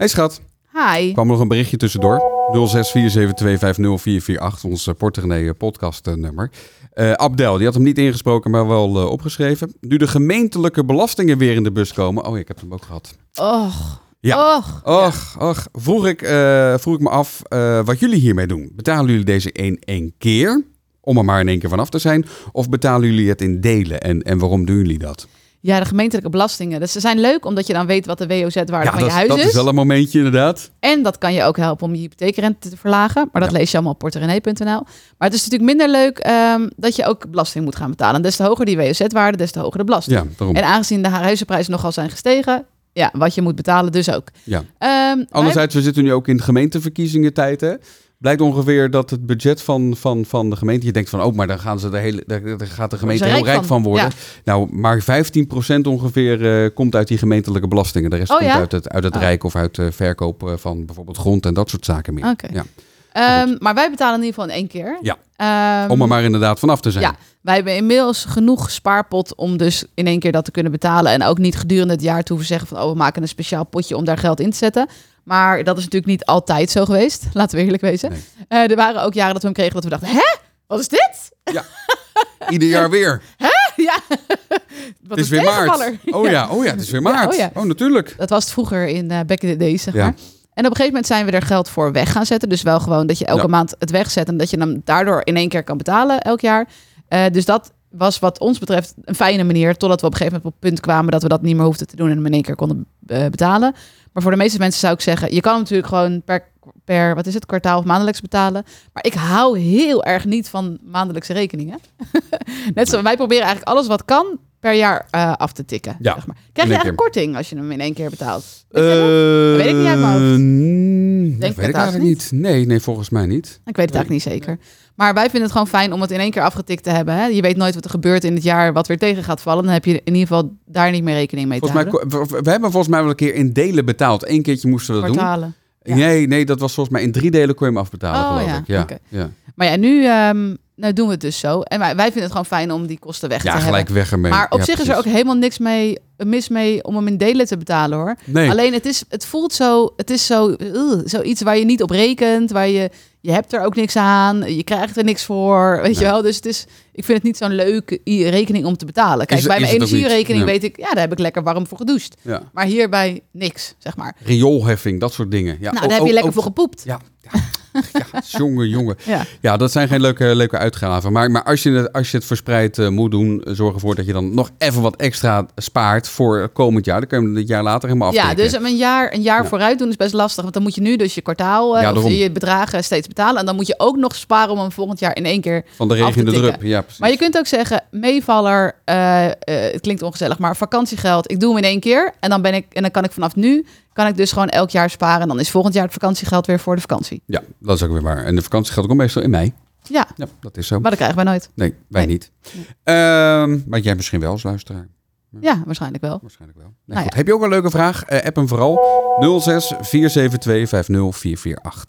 Hey schat, Hi. er kwam nog een berichtje tussendoor. 0647250448, ons Portegenee podcast nummer. Uh, Abdel, die had hem niet ingesproken, maar wel uh, opgeschreven. Nu de gemeentelijke belastingen weer in de bus komen. Oh, ik heb hem ook gehad. Och. Ja. Och. Och, och. Vroeg ik, uh, vroeg ik me af uh, wat jullie hiermee doen. Betalen jullie deze in één keer, om er maar in één keer vanaf te zijn? Of betalen jullie het in delen? En, en waarom doen jullie dat? Ja, de gemeentelijke belastingen. Dus ze zijn leuk omdat je dan weet wat de WOZ-waarde ja, van je huis dat is. is wel een momentje inderdaad. En dat kan je ook helpen om je hypotheekrente te verlagen. Maar dat Ja. lees je allemaal op porterenee.nl. Maar het is natuurlijk minder leuk ehm, dat je ook belasting moet gaan betalen. Des te hoger die WOZ-waarde, des te hoger de belasting. Ja, daarom. En aangezien de huizenprijzen nogal zijn gestegen, ja, wat je moet betalen dus ook. Ja. Wij- Anderzijds, we zitten nu ook in de gemeenteverkiezingen tijd. Hè? Blijkt ongeveer dat het budget van, van, van de gemeente... Je denkt van, oh, maar dan gaan ze de hele, daar, daar gaat de gemeente Daar heel rijk rijk van worden. Nou, maar 15% ongeveer eh, komt uit die gemeentelijke belastingen. De rest Oh, komt ja? uit het, uit het Oh. Rijk of uit de verkoop eh, van bijvoorbeeld grond en dat soort zaken meer. Ja. Ehm, maar wij betalen in ieder geval in één keer. Ja. Ehm, Om er maar inderdaad vanaf te zijn. Ja, wij hebben inmiddels genoeg spaarpot om dus in één keer dat te kunnen betalen. En ook niet gedurende het jaar te hoeven zeggen van... oh, we maken een speciaal potje om daar geld in te zetten. Maar dat is natuurlijk niet altijd zo geweest. Laten we eerlijk wezen. Nee. Eh, er waren ook jaren dat we hem kregen dat we dachten... hè? Wat is dit? Ieder jaar weer. ja. Het Wat is een weer maart. Oh ja, oh ja, het is weer Ja, maart. oh ja. Oh, natuurlijk. Dat was het vroeger in eh back in the days, zeg Ja. En op een gegeven moment zijn we er geld voor weg gaan zetten. Dus wel gewoon dat je elke Ja. maand het wegzet... en dat je hem daardoor in één keer kan betalen elk jaar. Eh, dus dat was wat ons betreft een fijne manier... totdat we op een gegeven moment op het punt kwamen... dat we dat niet meer hoefden te doen en hem in één keer konden eh, betalen. Maar voor de meeste mensen zou ik zeggen... je kan hem natuurlijk gewoon per, per wat is het, kwartaal of maandelijks betalen. Maar ik hou heel erg niet van maandelijkse rekeningen. Net zo, wij proberen eigenlijk alles wat kan per jaar eh, af te tikken. Ja, zeg maar. Krijg je eigenlijk korting als je hem in één keer betaalt? Eh, Weet je dat? weet ik niet uit mijn hoofd. mm, Denk dat weet ik eigenlijk niet. Nee, nee, volgens mij niet. Ik weet het eigenlijk niet zeker. Maar wij vinden het gewoon fijn om het in één keer afgetikt te hebben. Hè? Je weet nooit wat er gebeurt in het jaar, wat weer tegen gaat vallen. Dan heb je in ieder geval daar niet meer rekening mee te Volgens mij, houden. ko- we, hebben volgens mij wel een keer in delen betaald. Eén keertje moesten we dat doen. Ja. Nee, nee, dat was volgens mij in drie delen kon je hem afbetalen, Oh, geloof ja, ik. Ja, ja. Maar ja, nu ehm, nou doen we het dus zo. En wij, wij vinden het gewoon fijn om die kosten weg ja te gelijk hebben. weg ermee. Maar op Ja, zich is er ook helemaal niks mee, mis mee om hem in delen te betalen hoor. Nee, Alleen het, is, het voelt zo, het is zo, uh, zoiets waar je niet op rekent, waar je, je hebt er ook niks aan, je krijgt er niks voor, weet je wel. Dus het is, ik vind het niet zo'n leuke rekening om te betalen. Kijk, Is- bij mijn energierekening weet ik, ja, daar heb ik lekker warm voor gedoucht. ja. Maar hierbij niks, zeg maar. rioolheffing, dat soort dingen. Ja, nou, daar heb je lekker voor gepoept. Ja, ja, ja, jongen, jongen. Ja. Ja, dat zijn geen leuke, leuke uitgaven. Maar, maar als, je het, als je het verspreid eh, moet doen, zorg ervoor dat je dan nog even wat extra spaart voor komend jaar. Dan kun je het jaar later helemaal Ja, aftikken. dus een jaar, een jaar Ja. vooruit doen is best lastig. Want dan moet je nu dus je kwartaal eh, Ja, of je bedragen steeds betalen. En dan moet je ook nog sparen om hem volgend jaar in één keer Van de af regen de drup. Ja, precies. Maar je kunt ook zeggen, meevaller, eh, het klinkt ongezellig, maar vakantiegeld, ik doe hem in één keer. En dan, ben ik, en dan kan ik vanaf nu, kan ik dus gewoon elk jaar sparen. En dan is volgend jaar het vakantiegeld weer voor de vakantie. Ja, dat is ook weer waar. En de vakantie komt meestal in mei. Ja, Ja, dat is zo. maar dat krijgen wij nooit. Nee, wij Nee. niet. Ehm, maar jij misschien wel als luisteraar. Ja, waarschijnlijk wel. Waarschijnlijk wel. Nee, Nou goed. ja. Heb je ook een leuke vraag? Eh, app hem vooral 06 472 50448.